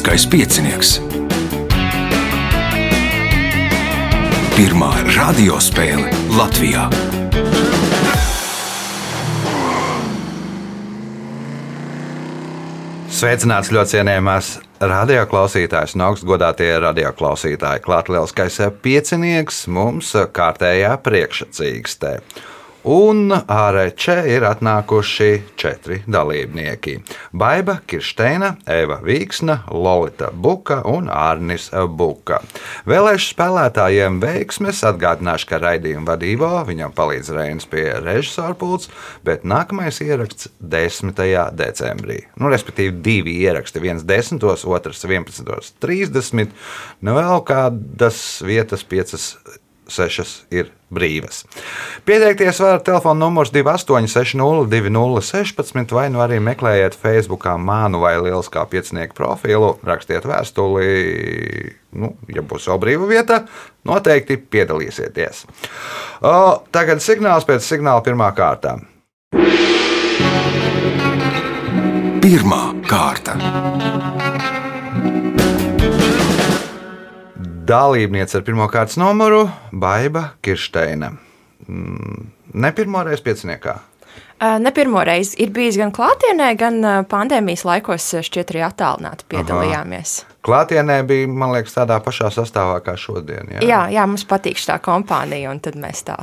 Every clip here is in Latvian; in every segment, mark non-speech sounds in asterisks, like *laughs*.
Lieliskais piecinieks. Pirmā radiospēle Latvijā. Sveicināts ļoti cienījamās radioklausītājas un augstgadātie radioklausītāji. Klāt lielskais piecinieks mums kārtējā priekšsacīkstē. Un ārē čia ir atnākuši četri dalībnieki - Baiva Kirsteina, Eva Vīksna, Lorita Buka un Arnis Buka. Vēlēšu spēlētājiem veiksmes atgādināšu, ka raidījuma vadībā viņam palīdz Reinas pie režisora pults, bet nākamais ieraksts 10. decembrī. Nu, respektīvi, divi ieraksti, viens 10, otrs 11.30. Nu, vēl kādas vietas, piecas sešas ir brīvas. Pieteikties varat telefona numurs 28602016 vai nu arī meklējiet Facebook mānu vai lieliskā piecinieku profilu, rakstiet vēstuli. Nu, ja būs vēl brīva vieta, noteikti piedalīsieties. O, tagad signāls pēc signāla pirmā kārta. Pirmā kārta. Dalībniece ar pirmā kārtas numuru - Baiva Kirsteina. Mm, Ne pirmo reizi pieciniekā. Ne pirmo reizi ir bijis gan klātienē, gan pandēmijas laikos šķiet arī attālināti piedalījāmies. Klātienē bija, man liekas, tādā pašā sastāvā kā šodien. Jā, Jā, jā, mums patīk šī kompānija, un tad mēs tā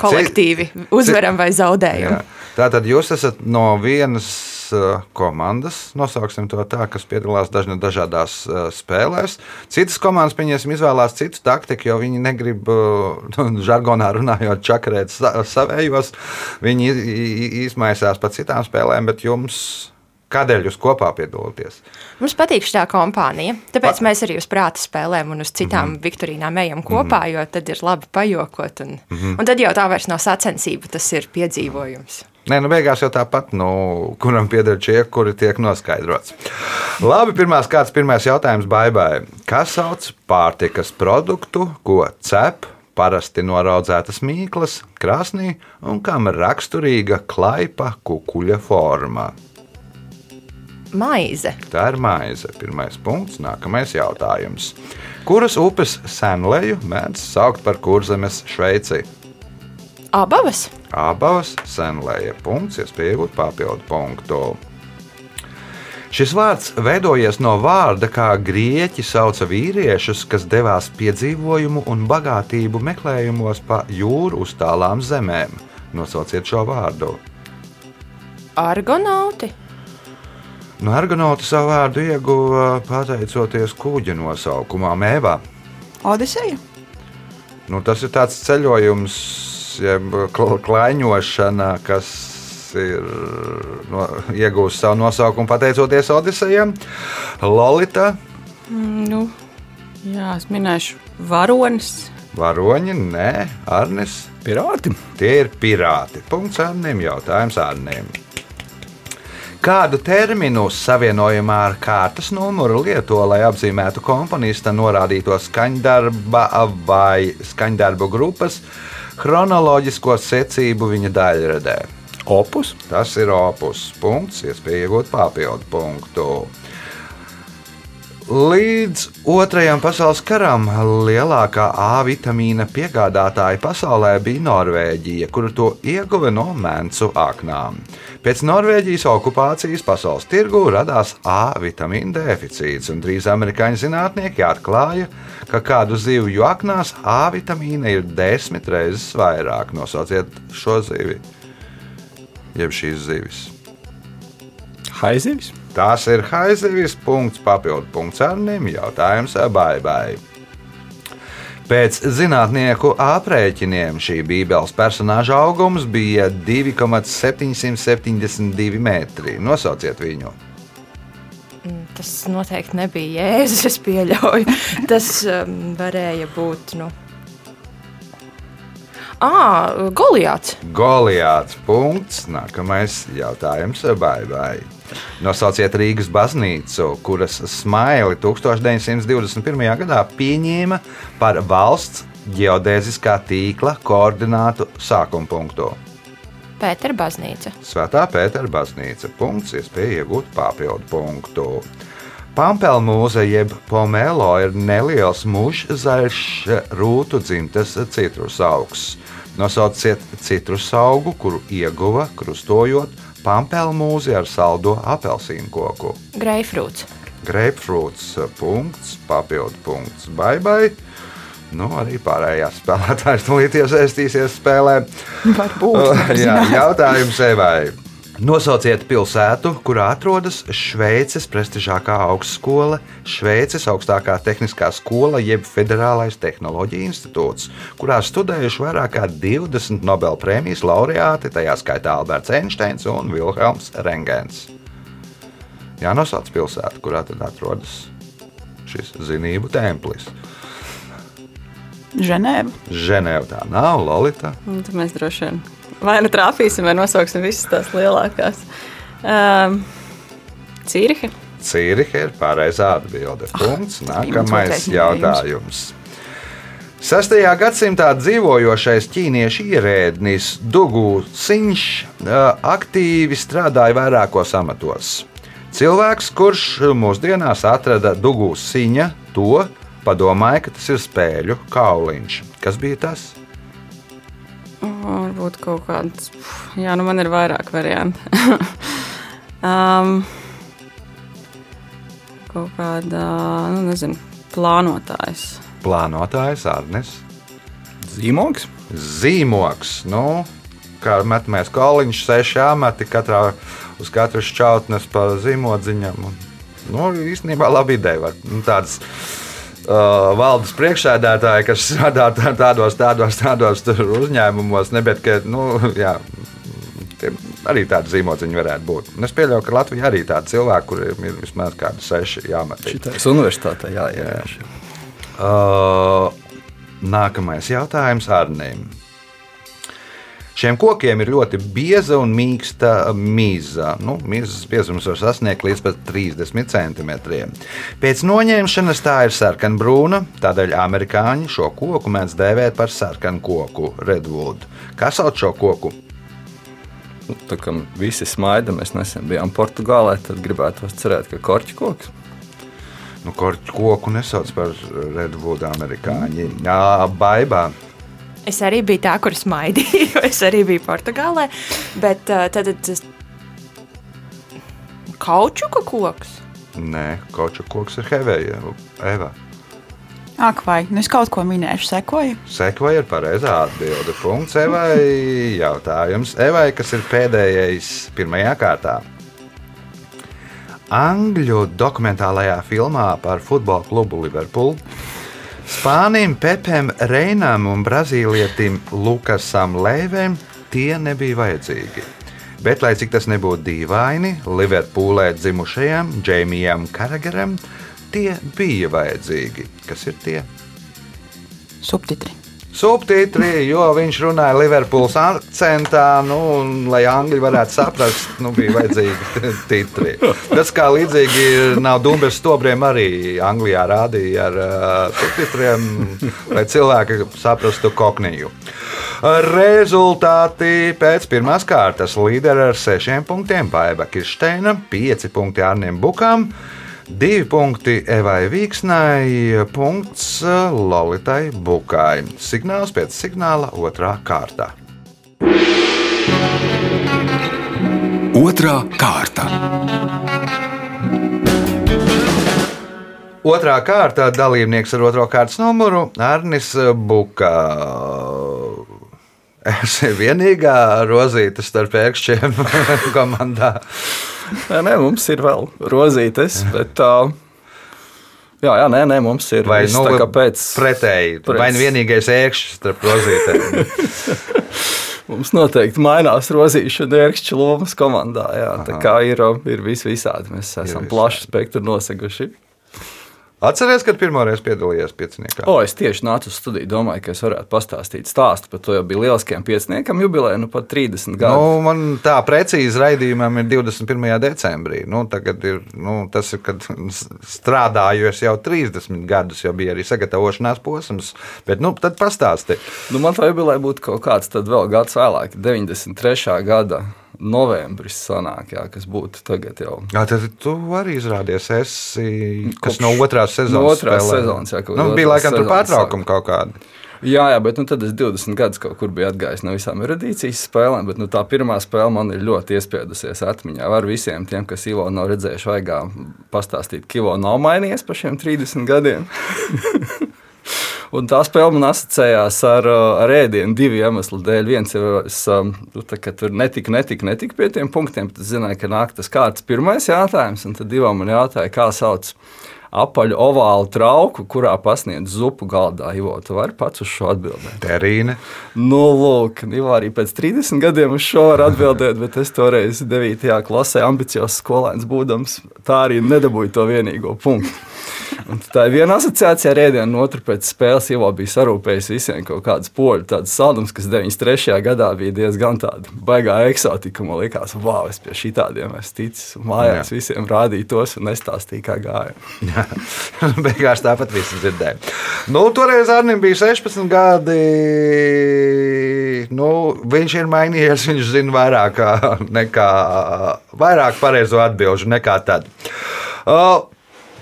kolektīvi uzvaram vai zaudējam. Tātad jūs esat no vienas uh, komandas, nosauksim to tā, kas piedalās dažna, dažādās uh, spēlēs. Citas komandas, pieņemsim, izvēlās citu taktiku, jo viņi negrib, uh, *laughs* nu, žargonā runājot, čakarēt sa savējos. Viņi izmaisās pa citām spēlēm, bet jums. Kādēļ jūs kopā piedalāties? Mums patīk šī kompānija, tāpēc pa... mēs arī uz prāta spēlēm un uz citām mm. -hmm. viktorīnām ejam kopā, mm -hmm. jo tad ir labi pajokot. Un, mm -hmm. un tad jau tā vairs nav sacensība, tas ir piedzīvojums. Nē, nu beigās jau tāpat, nu, kuram pieder šie, kuri tiek noskaidrots. Labi, pirmās kārtas, pirmais jautājums Baibai. Kas sauc pārtikas produktu, ko cep parasti noraudzētas mīklas, krāsnī un kam raksturīga klaipa kukuļa forma? Maize, Tā ir maize. Pirmais punkts, nākamais jautājums. Kuras upes senleju mēdz saukt par kurzemes Šveici? abas, Abas senlēja punkts, iespēja iegūt papildu punktu. Šis vārds veidojies no vārda, kā grieķi sauca vīriešus, kas devās piedzīvojumu un bagātību meklējumos pa jūru uz tālām zemēm. Nosauciet šo vārdu. argonauti, No ergonauta savu vārdu ieguva pateicoties kuģa nosaukumam Mēvā. Odiseja. Nu, tas ir tāds ceļojums, jeb kl- klaiņošana, kas ir no, iegūst savu nosaukumu pateicoties Odisejam. Lolita, Nu, jā, es minēšu varonis. varoņi, nē, Arnis. Pirāti. Tie ir pirāti. Punkts Arnim, jautājums Arnim. Kādu terminu savienojumā ar kārtas numuru lieto, lai apzīmētu komponista norādīto skaņdarba vai skaņdarbu grupas chronoloģisko secību viņa daļradē? Opus. Tas ir opus punkts, iespēja iegūt papildu punktu. Līdz Otrajam pasaules karam lielākā A vitamīna piegādātāja pasaulē bija Norvēģija, kuru to ieguva no mēncu aknām. Pēc Norvēģijas okupācijas pasaules tirgū radās A vitamīna deficīts, un drīz amerikāņu zinātnieki atklāja, ka kādu zivju aknās A vitamīna ir desmit reizes vairāk. Nosauciet šo zivi, jeb šīs zivis. Haizivis. Tās ir haizivis, punkts, papildu punkts Arnim, jautājums Baibai. Pēc zinātnieku aprēķiniem šī Bībeles personāža augums bija 2,772 metri. Nosauciet viņu. tas noteikti nebija Jēzus, es pieļauju. *laughs* Tas um, varēja būt, nu, Ah, Goliāts. Goliāts. Punkts. Nākamais jautājums Baibai. Nosauciet Rīgas baznīcu, kuras smaili 1921. gadā pieņēma par valsts geodēziskā tīkla koordinātu sākuma punktu. Pētera baznīca. Svētā Pētera baznīca. Punkts, iespēja iegūt papildu punktu. Pampelmūze jeb pomelo ir neliels mužzaļš rūtu dzimtes citrus augs. Nosauciet citrus augu, kuru ieguva krustojot pampelmūzi ar saldo apelsīnu koku. Greifrūts. Grapefruits, punkts, papildu punkts, bye bye. Nu, arī pārējās spēlētājas *laughs* tūlīt iesaistīsies spēlē. Varbūt. *laughs* Jā, jautājums Evai. Nosauciet pilsētu, kurā atrodas Šveices prestižākā augstskola, Šveices augstākā tehniskā skola, jeb Federālais tehnoloģija institūts, kurā studējuši vairāk kā 20 Nobelpremijas laureāti, tajā skaitā Alberts Einsteins un Vilhelms Rengens. Jā, nosauc pilsētu, kurā tad atrodas šis zinību templis. Ženēva. Ženēva tā nav, Lolita. Un Tad mēs droši vien vai nu trāpīsim, vai nosauksim visas tās lielākās. Um, Cīriha. Cīriha ir pareizā atbilde. Punkts. bija mans Nākamais jautājums. 6. gadsimtā dzīvojošais ķīniešu ierēdnis Dugu Siņš ā, aktīvi strādāja vairākos amatos. Cilvēks, kurš mūsdienās atrada Dugu Siņa, to padomāja, ka tas ir spēļu kauliņš. Kas bija tas? Varbūt kaut kāds. Jā, nu man ir vairāk variantu. *laughs* um, kaut kāda, nu nezinu, plānotājs. Plānotājs Arnes. Zīmogs. Zīmogs. Nu, kā metamais kauliņš, seši amati, katrā uz katru šķautnes pa zīmodziņam. Un, nu, īstenībā labi ideja. Var, nu, tādas, Uh, valdes priekšsēdētāji, kas strādā tā- tādos, tādos, tādos uzņēmumos, nebet, ka, nu, jā, arī tādi zīmodziņi varētu būt. Un es pieļauju, ka Latvijā arī tādi cilvēki, kuriem ir vismaz kādi seši jāmetī. Šitais universitātē jāievērš. Uh, nākamais jautājums Arnēm. Šiem kokiem ir ļoti bieza un mīksta mīza. Nu, mīzas biezums var sasniegt līdz pat 30 cm. Pēc noņemšanas tā ir sarkanbrūna, tādēļ amerikāņi šo koku mēdz dēvēt par sarkanu koku, redwood. Kā sauc šo koku? Nu, Tā kā visi smaida, mēs nesen bijām Portugālē, tad gribētu cerēt, ka korķis koks. Nu, korķu koku nesauc par redwood amerikāņi. Jā, baibā. Es arī biju tā, kur smaidīju. *laughs* Es arī biju Portugālē. Bet uh, tad tas kaučuka koks. Nē, koču koks ir hevēja. Eva. Ak, vai nu es kaut ko minēšu, sekoju. Sekvoja ir pareizā atbilde. Punkts Evai. Jautājums Evai, kas ir pēdējais pirmajā kārtā. Angļu dokumentālajā filmā par futbola klubu Liverpool Spānim Pepem Reinam un brazīlietim Lukasam Lēvēm tie nebija vajadzīgi. Bet, lai cik tas nebūtu dīvaini, Liverpoolē dzimušajam Džeimijam Karagaram tie bija vajadzīgi. Kas ir tie? Subtitri. Subtitri, jo viņš runāja Liverpools akcentā, nu, un, lai angļi varētu saprast, nu, bija vajadzīgi titri. Tas kā līdzīgi nav Dunkas stobriem arī Anglijā rādīja ar uh, subtitriem, lai cilvēki saprastu kokniju. Rezultāti pēc pirmās kārtas līderi ar sešiem punktiem Baiva Kirsteina, pieci punkti Arniem Bukam. Divi punkti Evai Vīksnai, punkts Lolitai Bukai. Signāls pēc signāla otrā kārta. Otra kārta. Otrā kārta dalībnieks ar otro kārtas numuru Arnis Buka. Es esmu vienīgā rozīta starp pēkšņiem *laughs* komandā. Nē, nē, mums ir vēl rozītes, bet. Uh, jā, jā, nē, nē, mums ir. Vai viss nu, tā pēc. pretēji? pēc- Vai nu vienīgais ēkšķis starp rozītēm? *laughs* Mums noteikti mainās rozīšana ērkšķa lomas komandā. Jā, tā kā ir, ir vis visādi. Mēs esam plašu spektru noseguši. Atcerieties, kad pirmoreiz piedalījās pieciniekā. O, es tieši nācu uz studiju, domāju, ka es varētu pastāstīt stāstu par to, jo bija lieliskajam pieciniekam jubilejam, nu pat 30 gadu. Nu, man tā precīzi raidījumam ir 21. decembrī. Nu, tagad ir, nu, tas ir, kad strādāju es jau 30 gadus, jau bija arī sagatavošanās posms. Bet, nu, tad pastāsti. Nu, man tā jubileja būtu kaut kāds tad vēl gads vēlāk, 93. gada novembris, sanāk, jā, kas būtu tagad jau. Jā, tad tu arī izrādies, esi, kas Kopš- no otrās sezonas. no otrās spēlē. sezonas, jā, nu, bija laikam tur pārtraukumi kaut kādi. Jā, jā, bet nu, tad es 20 gadus kaut kur biju atgājis no visām erudīcijas spēlēm, bet nu, tā pirmā spēle man ir ļoti iespiedusies atmiņā. Ar visiem tiem, kas Ivo nav redzējuši, vajag pastāstīt, ka Ivo nav mainījies pa šiem 30 gadiem. *laughs* Un tā spēle man asociējās ar, uh, ar ēdienu divu iemeslu dēļ. Viens ir, es, um, nu, tā, ka tur netika, netika, netika pie tiem punktiem, es zināju, ka nāk tas kārtas pirmais jautājums, un tad divam man jautāja, kā sauc apaļu ovālu trauku, kurā pasniedz zupu galdā. Ivo, tu vari pats uz šo atbildēt. Terīne. Nu, lūk, Ivo arī pēc 30 gadiem uz šo var atbildēt, bet es toreiz 9. klasē ambiciozs skolēns būdams, tā arī nedabūju to vienīgo punktu. Un tā ir viena asociācija ar ēdienu, un otra pēc spēles jau bija sarūpējis visiem kaut kādas poļu tādas saldums, kas 93. gadā bija diezgan tāda baigā eksotika. Man liekas, wow, es pie šī tādiem esmu ticis. Mājās Jā. visiem rādīju tos un nestāstīju, kā gāja. *laughs* Beigās tāpat viss dzirdēja. Nu, toreiz Arnim bija 16 gadi. Nu, viņš ir mainījies, viņš zina vairāk kā- nekā, vairāk pareizo atbildžu nekā tad. Uh,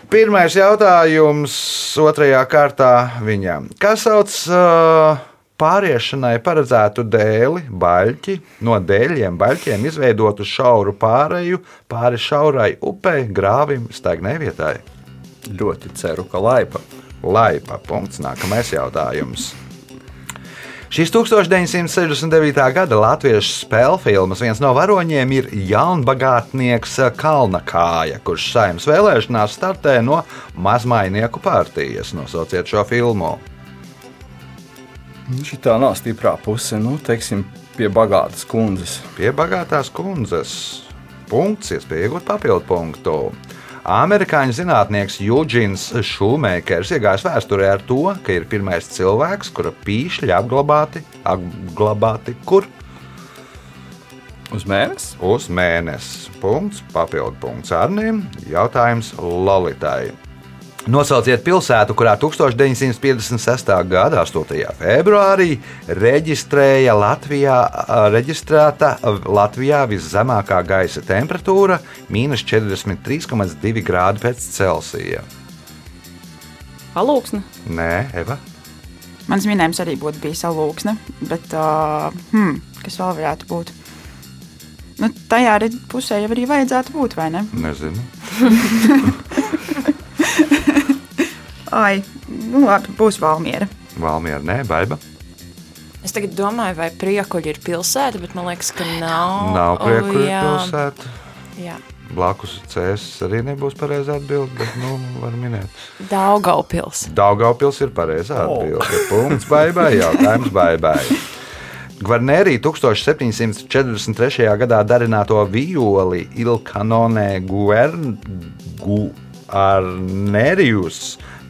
Pirmais jautājums otrajā kārtā viņam. Kas sauc uh, pāriešanai paredzētu dēli, baļķi, no dēļiem, baļķiem izveidotu šauru pāreju pāri šaurai upei, grāvim, staignai vietai? Ļoti ceru, ka laipa. Laipa. Punkts. Nākamais jautājums. Šīs 1969. gada latviešu spēļu filmas viens no varoņiem ir jaunbagātnieks Kalnakāja, kurš saimnes vēlēšanās startē no mazmainieku partijas. Nosauciet šo filmu. Šī tā nav stiprā puse, nu, teiksim, pie bagātas kundzes. Pie bagātās kundzes. Punkts, iespēja iegūt papildu punktu. Amerikāņu zinātnieks Eugēns Šulmēkers iegājis vēsturē ar to, ka ir pirmais cilvēks, kura pīšļi apglabāti, apglabāti kur? Uz mēnesi? Uz mēnesi. Punkts, papildu punkts Arniem. Jautājums Lolitai. Nosauciet pilsētu, kurā 1956. gada 8. februārī reģistrēja Latvijā, reģistrēta Latvijā viszemākā gaisa temperatūra - mīnus 43,2 grādi pēc Celsija. Palūksne. Nē, Eva. Mans minējums arī būtu bijis alūksne, bet uh, hmm, kas vēl varētu būt? Nu, tajā pusē jau arī vajadzētu būt, vai ne? Nezinu. *laughs* Ai, nu labi, būs Valmiera. Valmiera, nē, baiba. Es tagad domāju, vai priekuļi ir pilsēta, bet man liekas, ka nav. Nav prieku O, jā. pilsēta. Jā. Blakus CS arī nebūs pareizā atbilde, bet, nu, var minēt. Daugaupils. Daugaupils ir pareizā atbilde. Punkts baibai, jautājums baibai. Gvarnērī 1743. gadā darināto violi Ilkanonē Guarnerius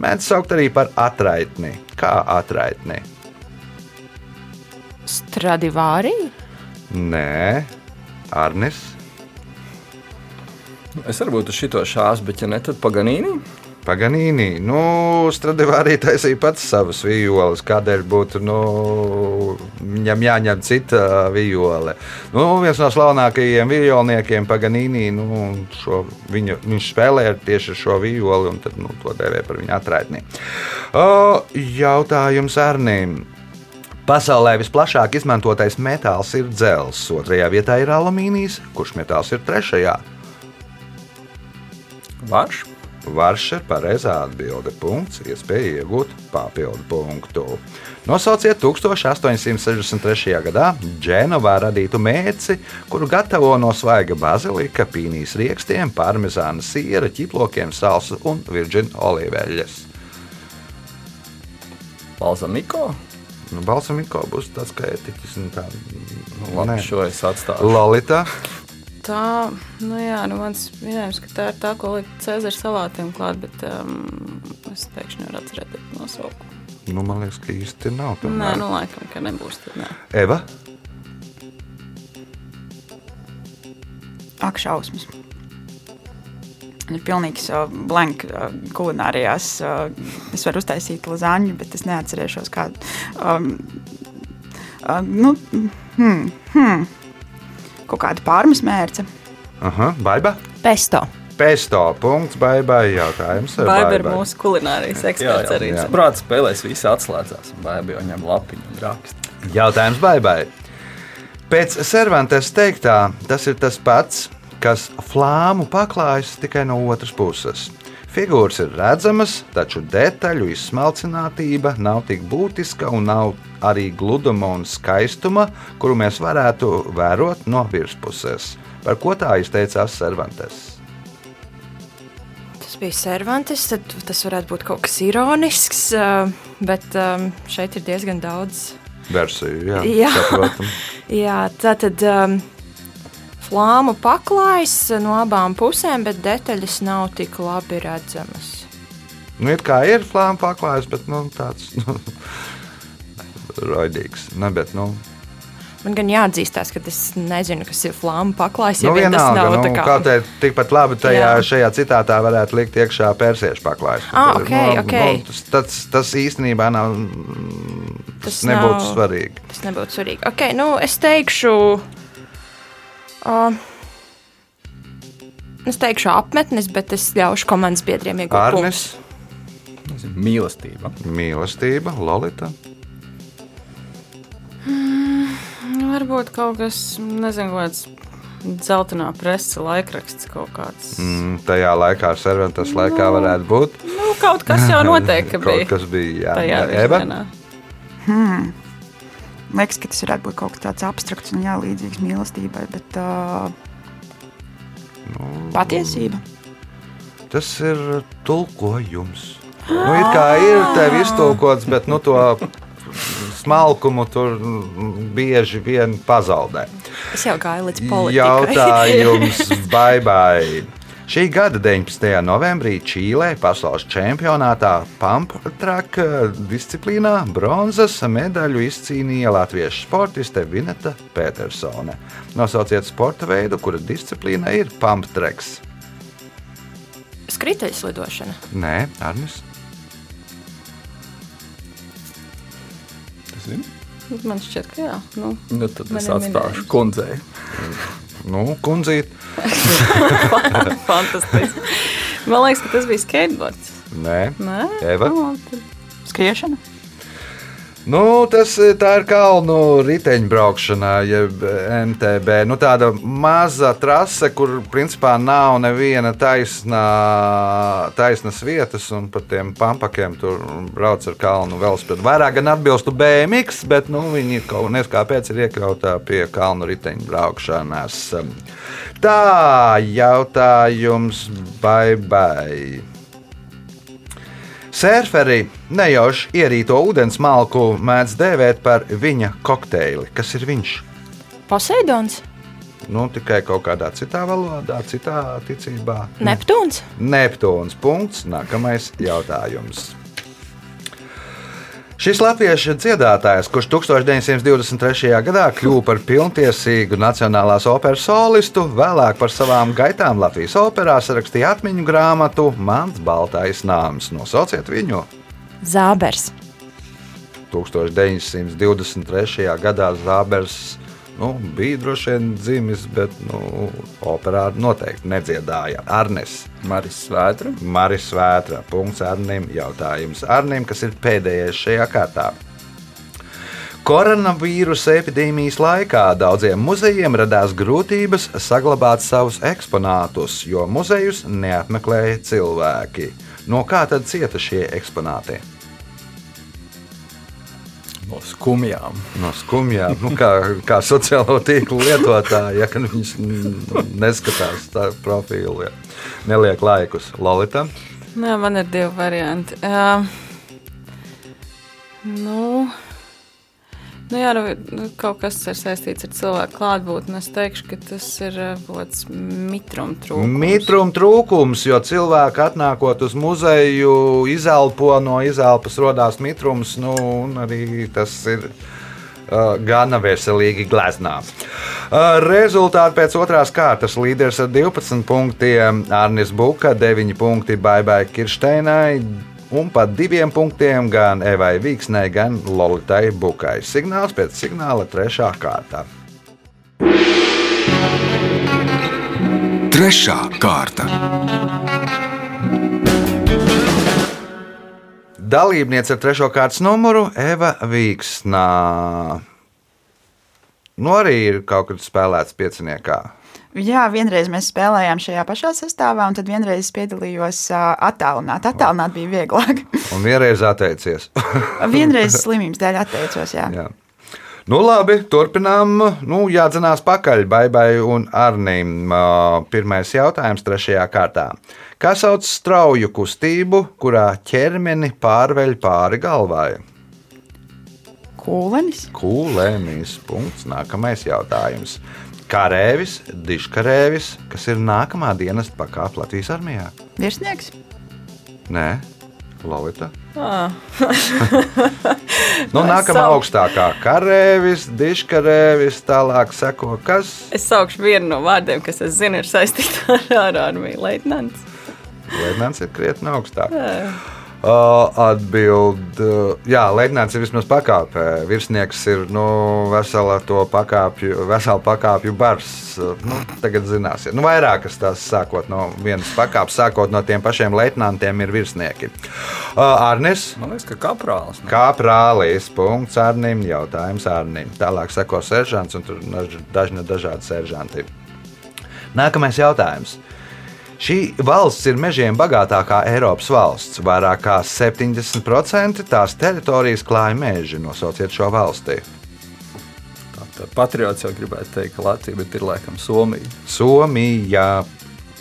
mēdz saukt arī par atraitni. Kā atraitni? Stradivārī? Nē, Arnis. Es varbūt uz šito šās, bet ja ne, tad paganīni. Paganīni, nu, Stradivārī taisīja pats savas violas. Kādēļ būtu nu, viņam jāņem cita viole? Nu, viens no slavenākajiem violniekiem, Paganīni, nu, šo, viņu, viņš spēlēja tieši šo violi, un tad, nu, to dēvē par viņu atraitni. O, jautājums Arnīm. Pasaulē visplašāk izmantotais metāls ir dzelzs, otrajā vietā ir alumīnijas, kurš metāls ir trešajā. Varš. Varš ir pareizā atbilde. Punkts, iespēja iegūt papildu punktu. Nosauciet 1863. gadā Dženovā radītu mērci, kuru gatavo no svaiga bazilika, pīnijas riekstiem, parmezāna siera, ķiplokiem, salsa un virģina olīveļas. Balzamiko. Nu, Balsamiko būs tāds kā etiķis. un Tā, Nu, labi, Nē. šo es atstāju. Lolita. Tā, nu jā, nu mans minējums, ka tā ir tā, ko liek Cēzara salātiem klāt, bet um, es teikšu, nevaru atcerēt nosaukumu. Nu, man liekas, ka īsti nav. Nē, tomēr. nu laikam, ka nebūs tad nē. Eva. Ak, šausmas. Ir pilnīgs uh, blanks uh, kulinārijās. Uh, es varu uztaisīt lazāņu, bet es neatcerēšos kādu. Um, uh, nu, hmm, hmm. Kaut kāda pārmas mērce. Aha, baiba. Pesto. Pesto. Punkts, baibai. Jautājums. Baiba ir mūsu kulinārijas eksperts arī. jā. Prātā spēlēs, visi atslēdzās. Baiba jau ņem lapiņu un rakstu. Jautājums baibai. Pēc Cervantes teiktā, tas ir tas pats, kas flāmu paklājas tikai no otras puses. Figūras ir redzamas, taču detaļu izsmalcinātība nav tik būtiska un nav arī gluduma un skaistuma, kuru mēs varētu vērot no virspuses. Par ko tā izteicās Cervantes? Tas bija Cervantes, tad tas varētu būt kaut kas ironisks, uh, bet um, šeit ir diezgan daudz. Versiju, jā, Jā. *laughs* Jā, tā tad um, flāmu paklājas no abām pusēm, bet detaļas nav tik labi redzamas. Nu, it kā ir flāma paklājs, bet nu, tāds nu, raidīgs. Ne, bet, nu, Man gan jāatzīstās, ka es nezinu, kas ir flāmu paklājs. nu, Ja vienalga, nav nu, tā kā kā te tikpat labi tajā, Jā. šajā citātā varētu likt iekšā persiešu paklājs. Ah, ok, nu, ok. Nu, tas, tas, tas īstenībā nav. Tas, Tas nebūtu nav- svarīgi. Tas nebūtu svarīgi. Okay, nu, es teikšu, uh, es teikšu apmetnes, bet es ļaušu komandas biedriem iegūt Arnes, punktus. Mīlestība. mīlestība, Lolita. Nu, Varbūt kaut kas, nezinu, kāds dzeltenā presa laikraksts kaut kāds. Mm, tajā laikā, Cervantes laikā, varētu būt. Nu, kaut kas jau *laughs* noteikti Kaut bija. kas bija. Tajā Jā, Eva. virzienā. Liekas, ka tas varētu būt kaut kas tāds abstrakts un jā, līdzīgs mīlestībai, bet uh, Nu, patiesība. Tas ir tulkojums. *gasps* Nu, it kā ir tev iztulkots, bet nu, to smalkumu tur bieži vien pazaudē. Es jau gāju līdz politikai. Jautājums *laughs* baibai. Šī gada 19. novembrī Čīlē pasaules čempionātā Pampraka disciplīnā bronzas medaļu izcīnīja latviešu sportiste Vineta Petersone. Nosauciet sporta veidu, kura disciplīna ir Pampraks. Skrituļslidošana. Nē, Arnis. Tas ir. Man šķiet, ka jā. Nu, Nu, tad es atstāšu kundzei. Nu, kundzīt, *laughs* fantastiski. Man liekas, ka tas bija skateboards. nē, Nē, Eva? Nu, tad Skriešana. Nu, tas eh, ir kalnu riteņbraukšana, jeb MTB. Nu, tāda maza trase, kur principā nav neviena taisnā, taisnas vietas, un par tiem pampakiem tur brauc ar kalnu velospēdu. Vairāk gan atbilstu BMX, bet nu, viņi kaut kāpēc ir iekļautā pie kalnu riteņbraukšanas. Tā jautājums, bye bye. Sērferi nejauši ierīto ūdens malku mēdz dēvēt par viņa kokteili. Kas ir viņš? Poseidons, Nu, tikai kaut kādā citā valodā, citā ticībā. Neptūns. Neptūns. Punkts. Nākamais jautājums. Šis latviešu dziedātājs, kurš 1923. gadā kļuva par pilntiesīgu Nacionālās operas solistu, vēlāk par savām gaitām Latvijas operā sarakstīja atmiņu grāmatu Mans Baltais nāms. Nosauciet viņu! Zābers. 1923. gadā Zābers nu, bija droši vien dzimis, bet nu, operā noteikti nedziedāja. Arnes, Maris Svētra. Maris Vētra, punkts Arnim. Jautājums Arnim, kas ir pēdējais šajā kārtā. Koronavīrusa epidēmijas laikā daudziem muzejiem radās grūtības saglabāt savus eksponātus, jo muzejus neapmeklēja cilvēki. No kā tad cieta šie eksponāti? No skumjām. No skumjām, nu, kā, kā sociālo tīklu lietotāji, ja viņš neskatās tā profilu, ja neliek laikus. Lolita, Nē, man ir divi varianti. Uh, nu, nu, jā, nu, nu, kaut kas ir saistīts ar cilvēku klātbūtni. Es teikšu, ka tas ir kaut kāds mitruma trūkums. mitruma trūkums, jo cilvēki atnākot uz muzeju, izelpo no izelpas radās mitrums, nu, un arī tas ir. Uh, gana veselīgi gleznā. Uh, rezultāti pēc otrās kārtas līderis ar 12 punktiem Arnis Buka, 9 punkti Baibai Kirsteinai un pat 2 punktiem gan Evai Vīksnai, gan Lolitai Bukai. Signāls pēc signāla 3. kārtā. Trešā kārta. Dalībniece ar trešo kārtas numuru Eva Vīksnā. Nu, arī ir kaut kad spēlēts pieciniekā. Jā, vienreiz mēs spēlējām šajā pašā sastāvā, un tad vienreiz piedalījos attālināt. Attālināt bija vieglāk. *laughs* Un vienreiz atteicies. *laughs* vienreiz slimības dēļ atteicos. Jā. Jā. Nu, labi, turpinām. Nu, jādzenās pakaļ Baibai un Arnim. Ā, Pirmais jautājums trešajā kārtā. Kā sauc strauju kustību, kurā ķermeni pārveļ pāri galvai? Kūlenis, Kūlēnis. Punkts. Nākamais jautājums. Karēvis, diškarēvis, kas ir nākamā dienas pakāpe Latvijas armijā? virsnieks, Nē, Lorita. Ah, *laughs* Nu, nākamā savu- augstākā - karēvis, diškarēvis, tālāk seko kas? es saukšu vienu no vārdiem, kas, es zinu, ir saistīta *laughs* ar ārāmiju leitnants. Leitnants ir krietni augstāk. Uh, Atbild, uh, jā, leitnants ir vismaz pakāpē. Virsnieks ir nu, vesela to pakāpju, vesela pakāpju bars. Uh, Nu, tagad zināsiet, nu, vairākas tās sākot no vienas pakāpes, sākot no tiem pašiem leitnantiem ir virsnieki. Uh, Arnis. Man liekas, ka kaprāls. nu. Kā prālīs, punkts Arnim, jautājums Arnim. Tālāk seko seržants un tur daž- dažni dažādi seržanti. Nākamais jautājums. Šī valsts ir mežiem bagātākā Eiropas valsts. Vairāk kā 70% tās teritorijas klāja meži. Nosauciet šo valsti. Patriots jau gribētu teikt, ka Latvija, ir laikam Somija. Somija.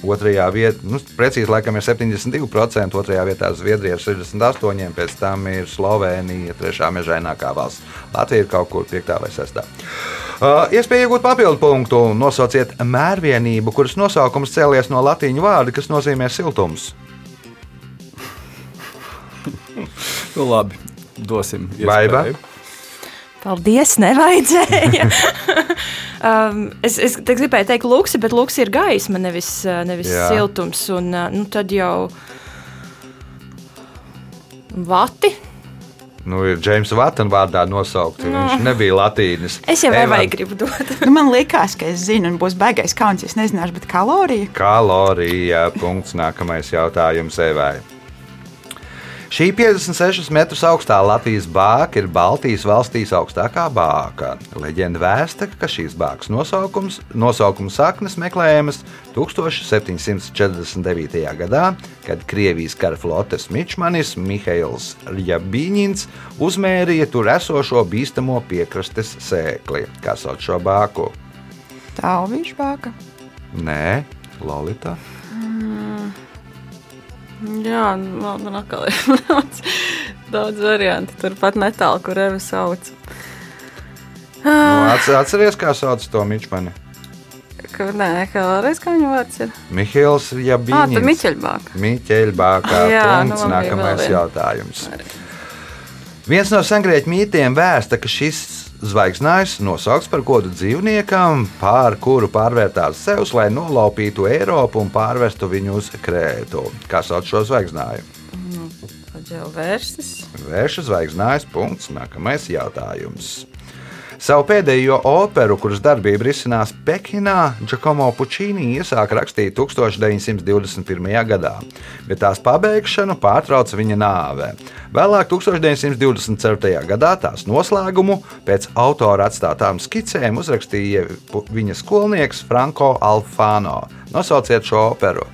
Otrajā vietā, nu, precīzi, laikam ir 72%, otrajā vietā Zviedrija ar 68%, pēc tam ir Slovenija, trešā mežainākā valsts. Latvija ir kaut kur 5. vai 6. Uh, iespēja iegūt papildu punktu. Nosauciet mērvienību, kuras nosaukums cēlies no latīņu vārda, kas nozīmē siltums. Nu, labi, dosim. Baiba? iespēju. Paldies, nevajadzēja. *laughs* um, es, es te gribēju teikt, luksi, bet luksi ir gaisma, nevis, uh, nevis Jā. siltums. Un, uh, nu, tad jau vati. Nu, ir Džeims Vatana vārdā nosaukts. Viņš nebija latīnis. Es jau Eva, vai gribu dot. nu, man liekas, ka es zinu, un būs baigais kauns, ja es nezināšu, bet kalorija. Kalorija. Punkts. Nākamais jautājums Evai. Šī 56 metrus augstā Latvijas bāka ir Baltijas valstīs augstākā bāka. Leģenda vēsta, ka šīs bākas nosaukums, nosaukuma saknes meklējamas 1749. gadā, kad Krievijas kara flotes mičmanis Mihails Rjabīņins uzmērīja tur esošo bīstamo piekrastes sēkli. Kā sauc šo bāku? Tālvīšu bāka. Nē, Lolita. Jā, man, atkal ir *laughs* daudz, daudz variantu. Turpat netālu, kur Eva sauc. Nu, atcer- atceries, kā sauc to mičmani? Kur, nē, vēlreiz, kā viņa vārds ir? Mihails Ah, tad Jabīņins. Miķeļbāk. Miķeļbākā Jā, nu, punkts, bija nākamais jautājums. Viens no sengrieķu mītiem vēsta, ka šis zvaigznājs nosaukts par godu dzīvniekam, pār kuru pārvērtās Zeus, lai nolaupītu Eiropu un pārvestu viņu uz Krētu. Kā sauc šo zvaigznāju? Tad jau vērsis. Vērša zvaigznājas punkts, nākamais jautājums. Savu pēdējo operu, kuras darbība risinās Pekinā, Giacomo Puccini iesāka rakstīt 1921. gadā, bet tās pabeigšanu pārtrauca viņa nāve. Vēlāk, 1924. gadā, tās noslēgumu pēc autora atstātām skicēm uzrakstīja viņa skolnieks Franko Alfano. Nosauciet šo operu.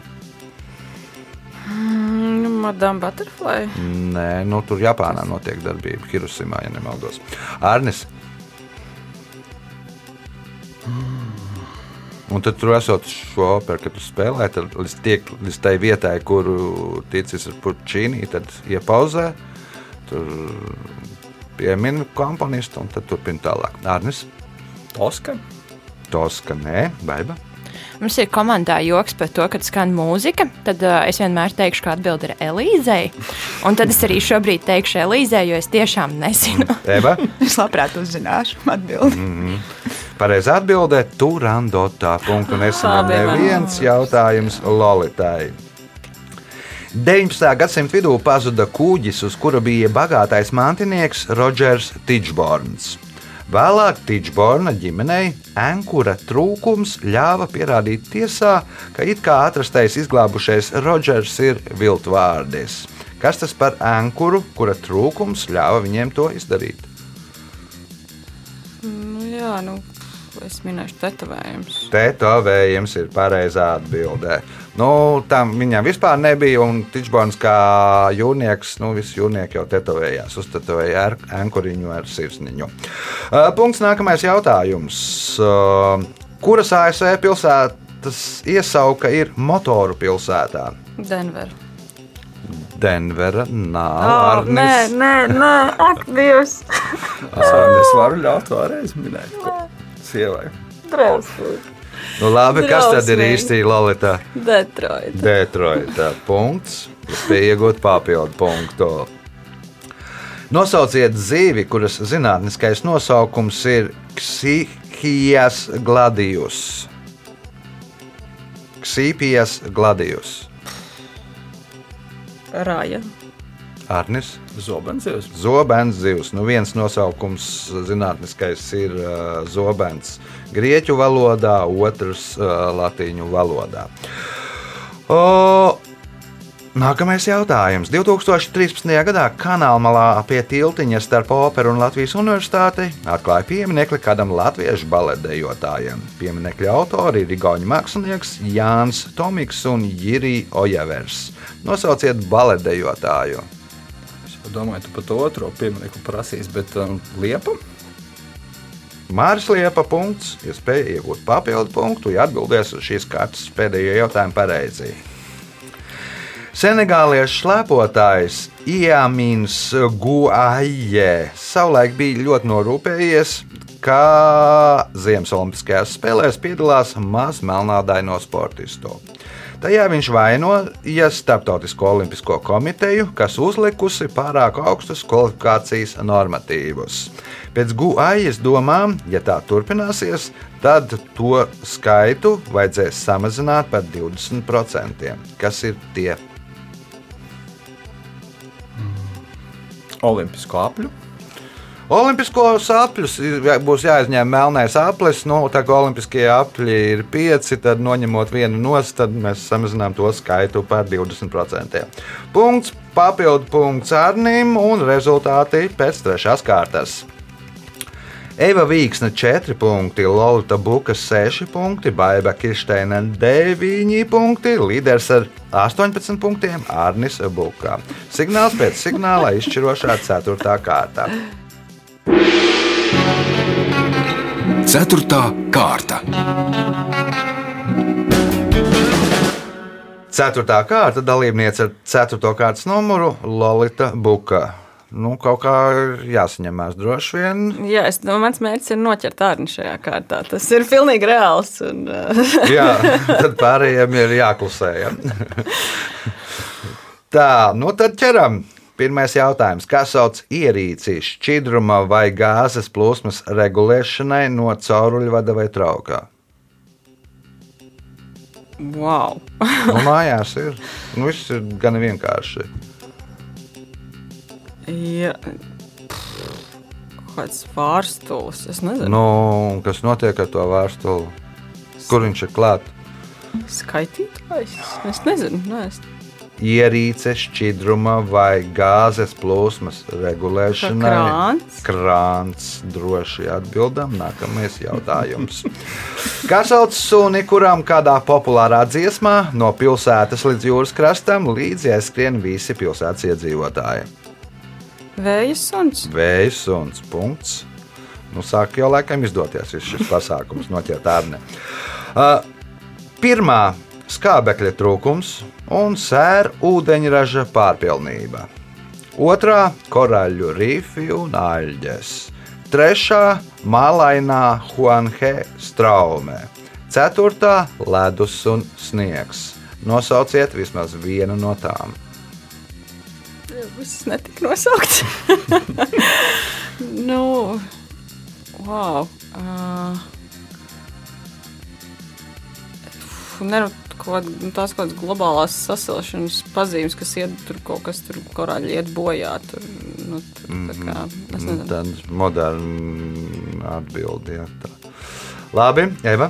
Mm, Madame Butterfly. Nē, nu, tur Japānā notiek darbība, Hiroshimā, ja nemaldos. Arnis. Un tad tur esot šo operu, kad tu spēlē, tad līdz, tiek, līdz tai vietai, kuru ticis ar puķīnī, tad iepauzē, tur piemina komponistu un tad turpina tālāk. Arnis, Toska. Toska, nē, baiba. Mums ir komandā joks par to, kad skan mūzika. Tad uh, es vienmēr teikšu, ka atbilde ir Elīzei. Un tad es arī šobrīd teikšu Elīzei, jo es tiešām nezinu. Eva, *laughs* Es labprāt uzzināšu atbildi. Pareizā atbildē - Turandotā. Punktu nesaņem neviens jautājums Lolitai. 19. gadsimta vidū pazuda kuģis, uz kura bija bagātais mantinieks Rodžers Tičborns. Vēlāk Tīčborna ģimenei ankura trūkums ļāva pierādīt tiesā, ka it kā atrastais izglābušais Rodžers ir viltvārdis. Kas tas par ankuru, kura trūkums ļāva viņiem to izdarīt? Nu, jā, nu, es minēšu tetovējumus. Tetovējums ir pareizā atbildē. Nu, tam viņam vispār nebija, un Tičbons kā jūrnieks, nu, visi jūrnieki jau tetovējās, uztetovēja ar ankuriņu ar sirsniņu. Uh, punkts nākamais jautājums. Uh, kuras ASV pilsētas iesauka ir motoru pilsētā? Denver. Denvera, nav Oh, nē, Arnis. nē, nē, ak, Dievs! *laughs* Es varu ļaut vēlreiz minēt, ko sievai. Drausmīgi. Nu, labi, kas tad ir Drausmīgi. īsti Lolita? Detroit. Detroitā punkts. Iegūt papildu punktu. Nosauciet zīvi, kuras zinātniskais nosaukums ir Ksīhijas gladijus. Ksīpijas gladijus. Rāja. Arnis. Zobens. Zobens zivs. Nu, viens nosaukums zinātniskais ir uh, zobens grieķu valodā, otrs uh, latīņu valodā. O, nākamais jautājums. 2013. gadā kanālmalā pie tiltiņa starp Operu un Latvijas Universitāti atklāja pieminiekli kādam latviešu baletdejotājam. Pieminekļa autori ir Igaunijas mākslinieks Jānis Tomiks un Jirija Ojevers. Nosauciet baletdejotāju. Domāju, tu par to otro pieminiektu prasīs, bet um, liepa. Māris Liepa punkts, iespēja iegūt papildu punktu, ja atbildēs uz šīs kārtas pēdējo jautājumu pareizi. Senegāliešu slēpotājs Iamins Guaijē savulaik bija ļoti norūpējies, ka Ziemas Olimpiskajās spēlēs piedalās maz melnādaino sportistu. Tajā viņš vainoja Startautisko olimpisko komiteju, kas uzlikusi pārāk augstus kvalifikācijas normatīvus. Pēc Guājas domām, ja tā turpināsies, tad to skaitu vajadzēs samazināt par 20%. Kas ir tie? Olimpisko apļu. Olimpiskos apļus ir- būs jāizņem melnais aplis. Nu, tā kā olimpiskie apļi ir pieci, tad noņemot vienu nost, tad mēs samazinām to skaitu par 20%. Punkts, papildu punkts Arnim un rezultāti pēc trešās kārtas. Eva Vīksne 4 punkti, Lorita Buka 6 punkti, Baiba Kirsteina 9 punkti, līderis ar 18 punktiem Arnis Buka. Signāls pēc signāla izšķirošā 4. kārta. Ceturtā kārta. Ceturtā kārta dalībniece ar 4. kārtas numuru Lorita Buka. Nu, kaut kā jāsaņemās droši vien. Jā, es domāju, mans mērķis ir noķert ārni šajā kārtā. Tas ir pilnīgi reāls. Un, uh, *laughs* Jā, tad pārējiem ir jāklusē. Ja? *laughs* Tā, nu tad ķeram. Pirmais jautājums. Kā sauc ierīci šķidruma vai gāzes plūsmas regulēšanai no cauruļvada vai traukā? wow. Nu, mājās ir. Nu, viss ir gan vienkārši. Jā. Kāds vārstulis, es nezinu. Nu, kas notiek ar to vārstuli? Kur viņš ir klāts? Skaitītājs? Es nezinu. Nē, es... ierīce, šķidruma vai gāzes plūsmas regulēšanai. Krāns? Krāns droši atbildam. Nākamais jautājums. *laughs* Kā sauc suni, kuram kādā populārā dziesmā no pilsētas līdz jūras krastam līdzi aizskrien visi pilsētas iedzīvotāji? Vējas suns. Vējas suns. Punkts. Nu, sāk jau laikam izdoties šis pasākums, noķert ārni. Uh, pirmā skābekļa trūkums un sēra ūdeņraža pārpilnība. Otrā - koraļu rifi un aļģes. Trešā - malainā Huanhe straume. Ceturtā - ledus un sniegs. Nosauciet vismaz vienu no tām. Viss netika nosaukts. *laughs* nu, wow. Uh, ne, nu, kaut, nu, tās kaut kādas globālās sasilšanas pazīmes, kas iet tur kaut kas tur korāļi iet bojā. Tur Nu, tā, tā kā, es Nu, nezinu. Tāda moderna atbilde. Jā, tā. Labi, Eva.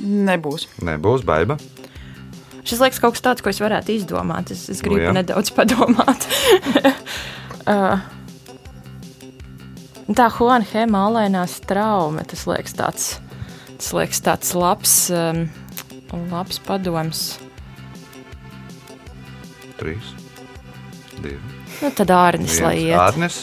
Nebūs. Nebūs baiva. Šis liekas kaut kas tāds, ko es varētu izdomāt. Es, es gribu jā. nu, nedaudz padomāt. *laughs* uh, tā Juanhe mālainā straume, tas liekas tāds, tas liekas tāds labs, um, labs padoms. Trīs, divi, Nu, tad ārnis, lai viens. iet. Ārnes.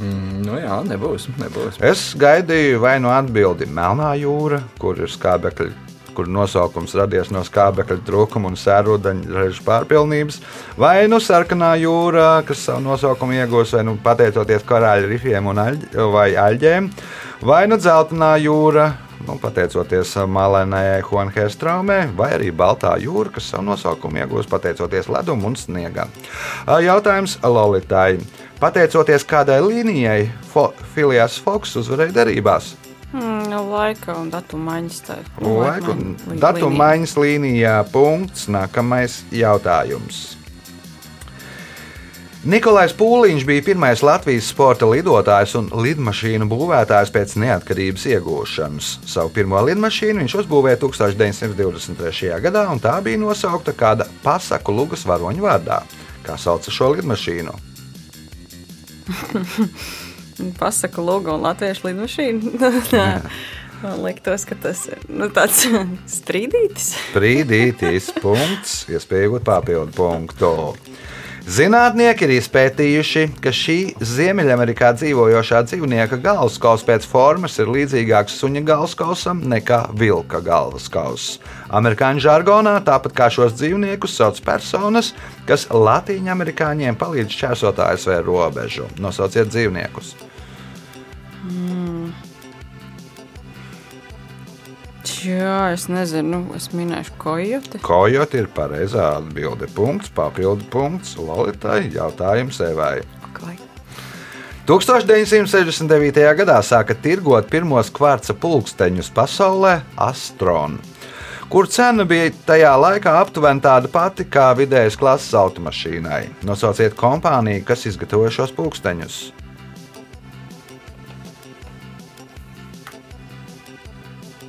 Mm, nu jā, nebūs. nebūs. Es gaidīju vai nu atbildi Melnā jūra, kur ir skābekļi, kur nosaukums radies no skābekļa trūkuma un sērūdeņraža pārpilnības, vai nu sarkanā jūra, kas savu nosaukumu iegūs vai nu pateicoties korāļu rifiem aļ, vai aļģēm, vai nu dzeltenā jūra, nu, pateicoties mālainajai Juanherstraumē, vai arī Baltā jūra, kas savu nosaukumu iegūs pateicoties ledum un sniegam. Jautājums Lolitai. Pateicoties kādai līnijai, Fo Filijas Foks uzvarēja derībās. Mm, laika un datuma maiņas tā ir. Laiku un datumu maiņas līnijā punkts. Nākamais jautājums. Nikolais Pūliņš bija pirmais Latvijas sporta lidotājs un lidmašīnu būvētājs pēc neatkarības iegūšanas. Savu pirmo lidmašīnu viņš uzbūvēja 1923. gadā, un tā bija nosaukta kāda pasaku lugas varoņa vārdā. Kā sauca šo lidmašīnu? *laughs* Pasaka, logo un latviešu lidmašīna. *laughs* Man liekas, ka tas ir nu, tāds strīdītis. Brīdītis, punkts, iespēja iegūt papildu punktu. Zinātnieki ir izpētījuši, ka šī Ziemeļamerikā dzīvojošā dzīvnieka galvaskausa pēc formas ir līdzīgāks suņa galvaskausam nekā vilka galvaskauss. Amerikāņu žargonā, tāpat kā šos dzīvniekus, sauc personas, kas latīņu amerikāņiem palīdz šķērsot ASV robežu. Nosauciet dzīvniekus. Jā, es nezinu, nu, es minēšu kojote. Kojot ir pareizā atbilde. Punkts, papildu punkts, Lolitai jautājums Evai. Okay. 1969. gadā sāka tirgot pirmos kvarca pulksteņus pasaulē Astron, kur cena bija tajā laikā aptuveni tāda pati kā vidējas klases automašīnai. Nosauciet kompāniju, kas izgatavoja šos pulksteņus.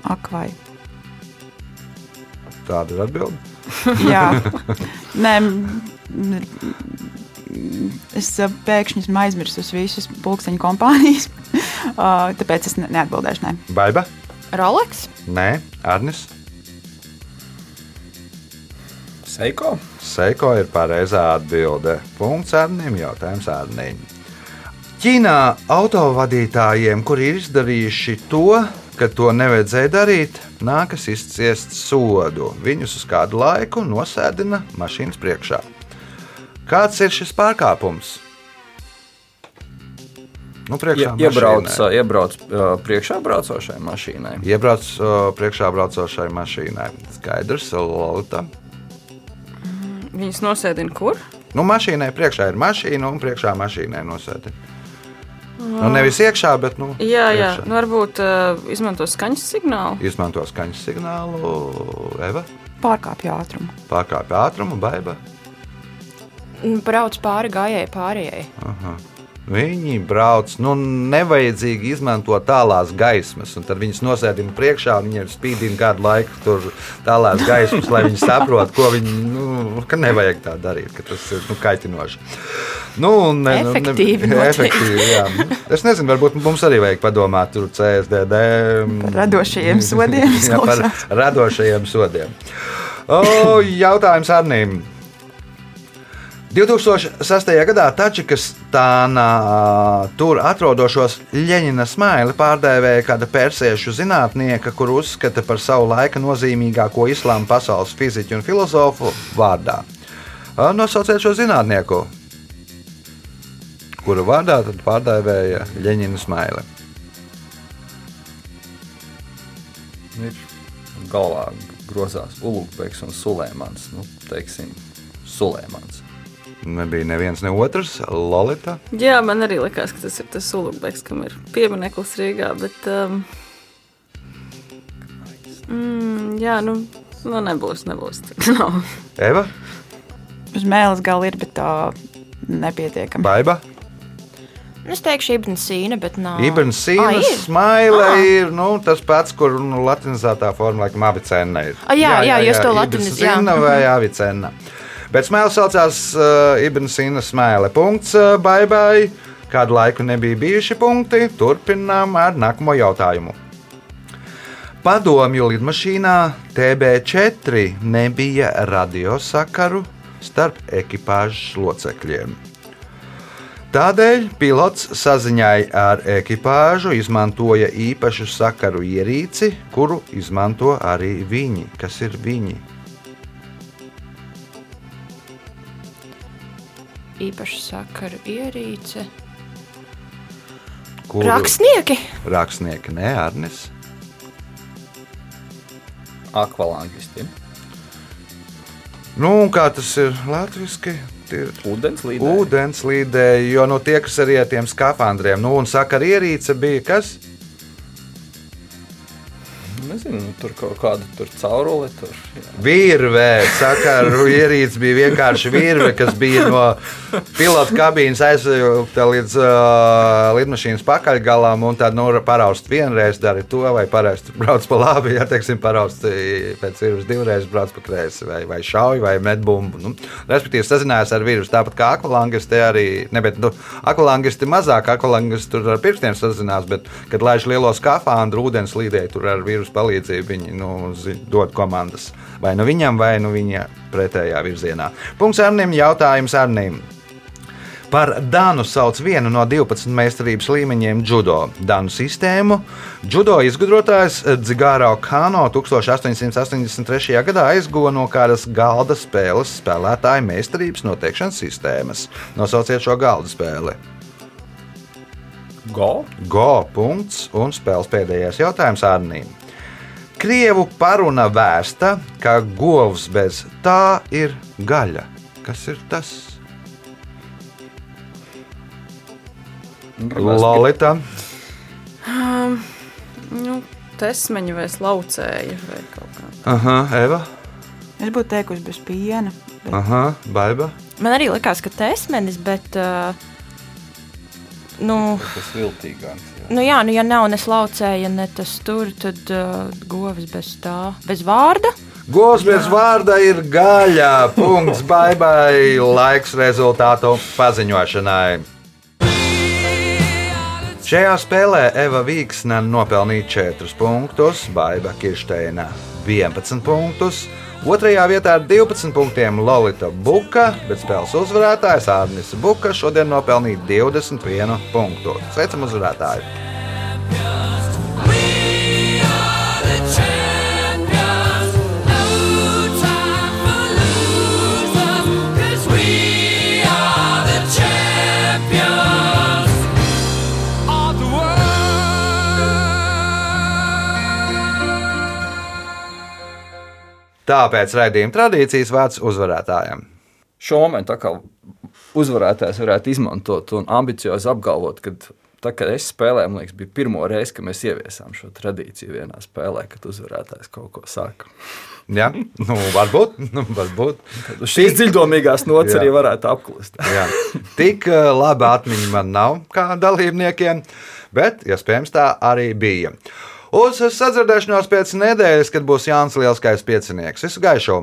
Ak, vai. Tāda ir atbilde. *laughs* *laughs* Jā, Nē, es pēkšņi esmu aizmirsis visas pulksteņu kompānijas. *laughs* Tāpēc es ne- neatbildēšu. Ne. Baiba? Rolex? Nē, Arnis. Seiko? Seiko ir pareizā atbilde. Punkts Arnim, jautājums Arnim. Ķīnā autovadītājiem, kuri ir izdarījuši to, ka to nevajadzēja darīt, nākas izciest sodu. Viņus uz kādu laiku nosēdina mašīnas priekšā. Kāds ir šis pārkāpums? Nu, priekšā Ie, iebrauc, mašīnai. iebrauc uh, priekšā braucošai mašīnai. Iebrauc uh, priekšā braucošai mašīnai. Skaidrs, Lorita. Viņus nosēdina kur? Nu, mašīnai priekšā ir mašīna un priekšā mašīnai nosēdi. Nu, nevis iekšā, bet nu, Jā, jā. priekšā. Nu, varbūt uh, izmanto skaņas signālu. Izmanto skaņas signālu, Eva, Pārkāpju ātrumu. pārkāpja ātrumu, baiba. Brauc pāri gājēji pārējai. Viņi brauc, nu, nevajadzīgi izmanto tālās gaismas, un tad viņas nosēdina priekšā, un viņi ir spīdīgi kādu laiku tur tālās gaismas, lai viņi saprotu, ko viņi, nu, ka nevajag tā darīt, ka tas ir, nu, kaitinoši. Nu, ne- nu, ne- Efektīvi noteikti. efektīvi, jā. Es nezinu, varbūt mums arī vajag padomāt tur CSDD. Par radošajiem *laughs* sodiem Jā, par radošajiem sodiem. O, jautājums Arnīm. 2006. gadā Tačikastānā tur atrodošos Leņķina smaili pārdēvēja kāda persiešu zinātnieka, kur uzskata par savu laika nozīmīgāko islāma pasaules fiziķu un filozofu vārdā. Nosauciet šo zinātnieku, kuru vārdā tad pārdēvēja Leņķina smaili. Galvā grozās Ulūks un Sulēmans. Nu, teiksim, Sulēmans. Nebija neviens ne otrs, Lolita. Jā, man arī likās, ka tas ir tas Ulubeks, kam ir piemineklis Rīgā. Bet, um, mm, jā, nu, nu nebūs, nebūs. *laughs* Nav. Eva. uz mēles gala ir, bet tā nepietiekami. Baiba. Nu, Es teikšu, Ibn Sīna, bet nav. Ibn ir? smaile Ah. ir nu, tas pats, kur nu, latinizētā forma, laikam, avicēna ir. Ah, jā, jā, jūs to Ibn latiniz- jā. Sīna vai avicēna. Bet smēle saucās uh, Ibn Sīnas smēle. Punkts uh, baibai. Kādu laiku nebija bijuši punkti. Turpinām ar nākamo jautājumu. Padomju lidmašīnā TB4 nebija radiosakaru starp ekipāžas locekļiem. Tādēļ pilots saziņai ar ekipāžu izmantoja īpašu sakaru ierīci, kuru izmanto arī viņi. Kas ir viņi? Īpaša sakaru ierīce. Kuru Rakstnieki. Rakstnieki, nē, Arnis. Akvalangisti. Nu, un kā tas ir latviešu? Ir Ūdens līdzi. ūdens līdēji, jo nu, tie, kas arī ar tiem skafandriem, nu, un sakaru ierīce bija kas? Nezinu, nu, tur kaut kāda tur caurule. Tur. Virve, sakaru ierīce bija vienkārši virve, kas bija no pilota kabīnes aizvilkta līdz uh, lidmašīnas pakaļgalam, un tad nu, paraust vienreiz dari to, vai paraust brauc pa labi, ja teiksim, paraust pēc virves divreiz brauc pa kreisi, vai, vai šauj, vai met bumbu. Nu, respektīvi, sazinājās ar virves, tāpat kā akvalangisti arī, ne, bet nu, akvalangisti mazāk, akvalangisti tur ar pirkstiem sazinās, bet, kad laiž lielo skafandru ūdens līdē, tur ar virves palīdzību viņi nu, dod komandas. Vai nu viņam, vai nu viņa pretējā virzienā. Punkts Arnim, jautājums Arnim. Par Dānu sauc vienu no 12 meistarības līmeņiem judo. Dānu sistēmu judo izgudrotājs Dzigāro Kano 1883. gadā aizguva no kādas galda spēles spēlētāja meistarības noteikšanas sistēmas. Nosauciet šo galda spēli. Go? Go punkts un spēles pēdējais jautājums Arnīm. Krievu paruna vēsta, ka govs bez tā ir gaļa. Kas ir tas? Lolita. Nu, tesmeņi vai slaucēji vai kaut kā. Aha, Eva. Es būtu teikusi bez piena. Bet Aha, Baiba. Man arī likās, ka tesmenis, bet. Uh, nu, Tas viltīgāks. jā. Nu, jā, nu, ja nav ne slaucēja, ne tas tur, tad uh, govis bez tā, bez vārda. Govs bez vārda ir gaļa. Punkts, baibai. Laiks rezultātu paziņošanai. Šajā spēlē Eva Vīksne nopelnīja 4 punktus, Baiba Kirsteina 11 punktus. Otrajā vietā ar 12 punktiem Lorita Buka, bet spēles uzvarētājs Arnis Buka šodien nopelnīja 21 punktu. Sveicam uzvarētāju! Tāpēc raidījuma tradīcijas vārds uzvarētājiem. Šo momentu tā kā uzvarētājs varētu izmantot un ambiciozi apgalvot, ka tā, kad es spēlēju, man liekas, bija pirmo reizi, kad mēs ieviesām šo tradīciju vienā spēlē, kad uzvarētājs kaut ko saka. Ja? Nu, varbūt, *laughs* nu, varbūt. Šīs dziļdomīgās nots arī varētu apklust. Jā. Tik eh, laba atmiņa man nav kā dalībniekiem, bet iespējams tā arī bija. Uz sadzirdēšanos pēc nedēļas, kad būs Jānis Lielskais piecinieks. Visu gaišu!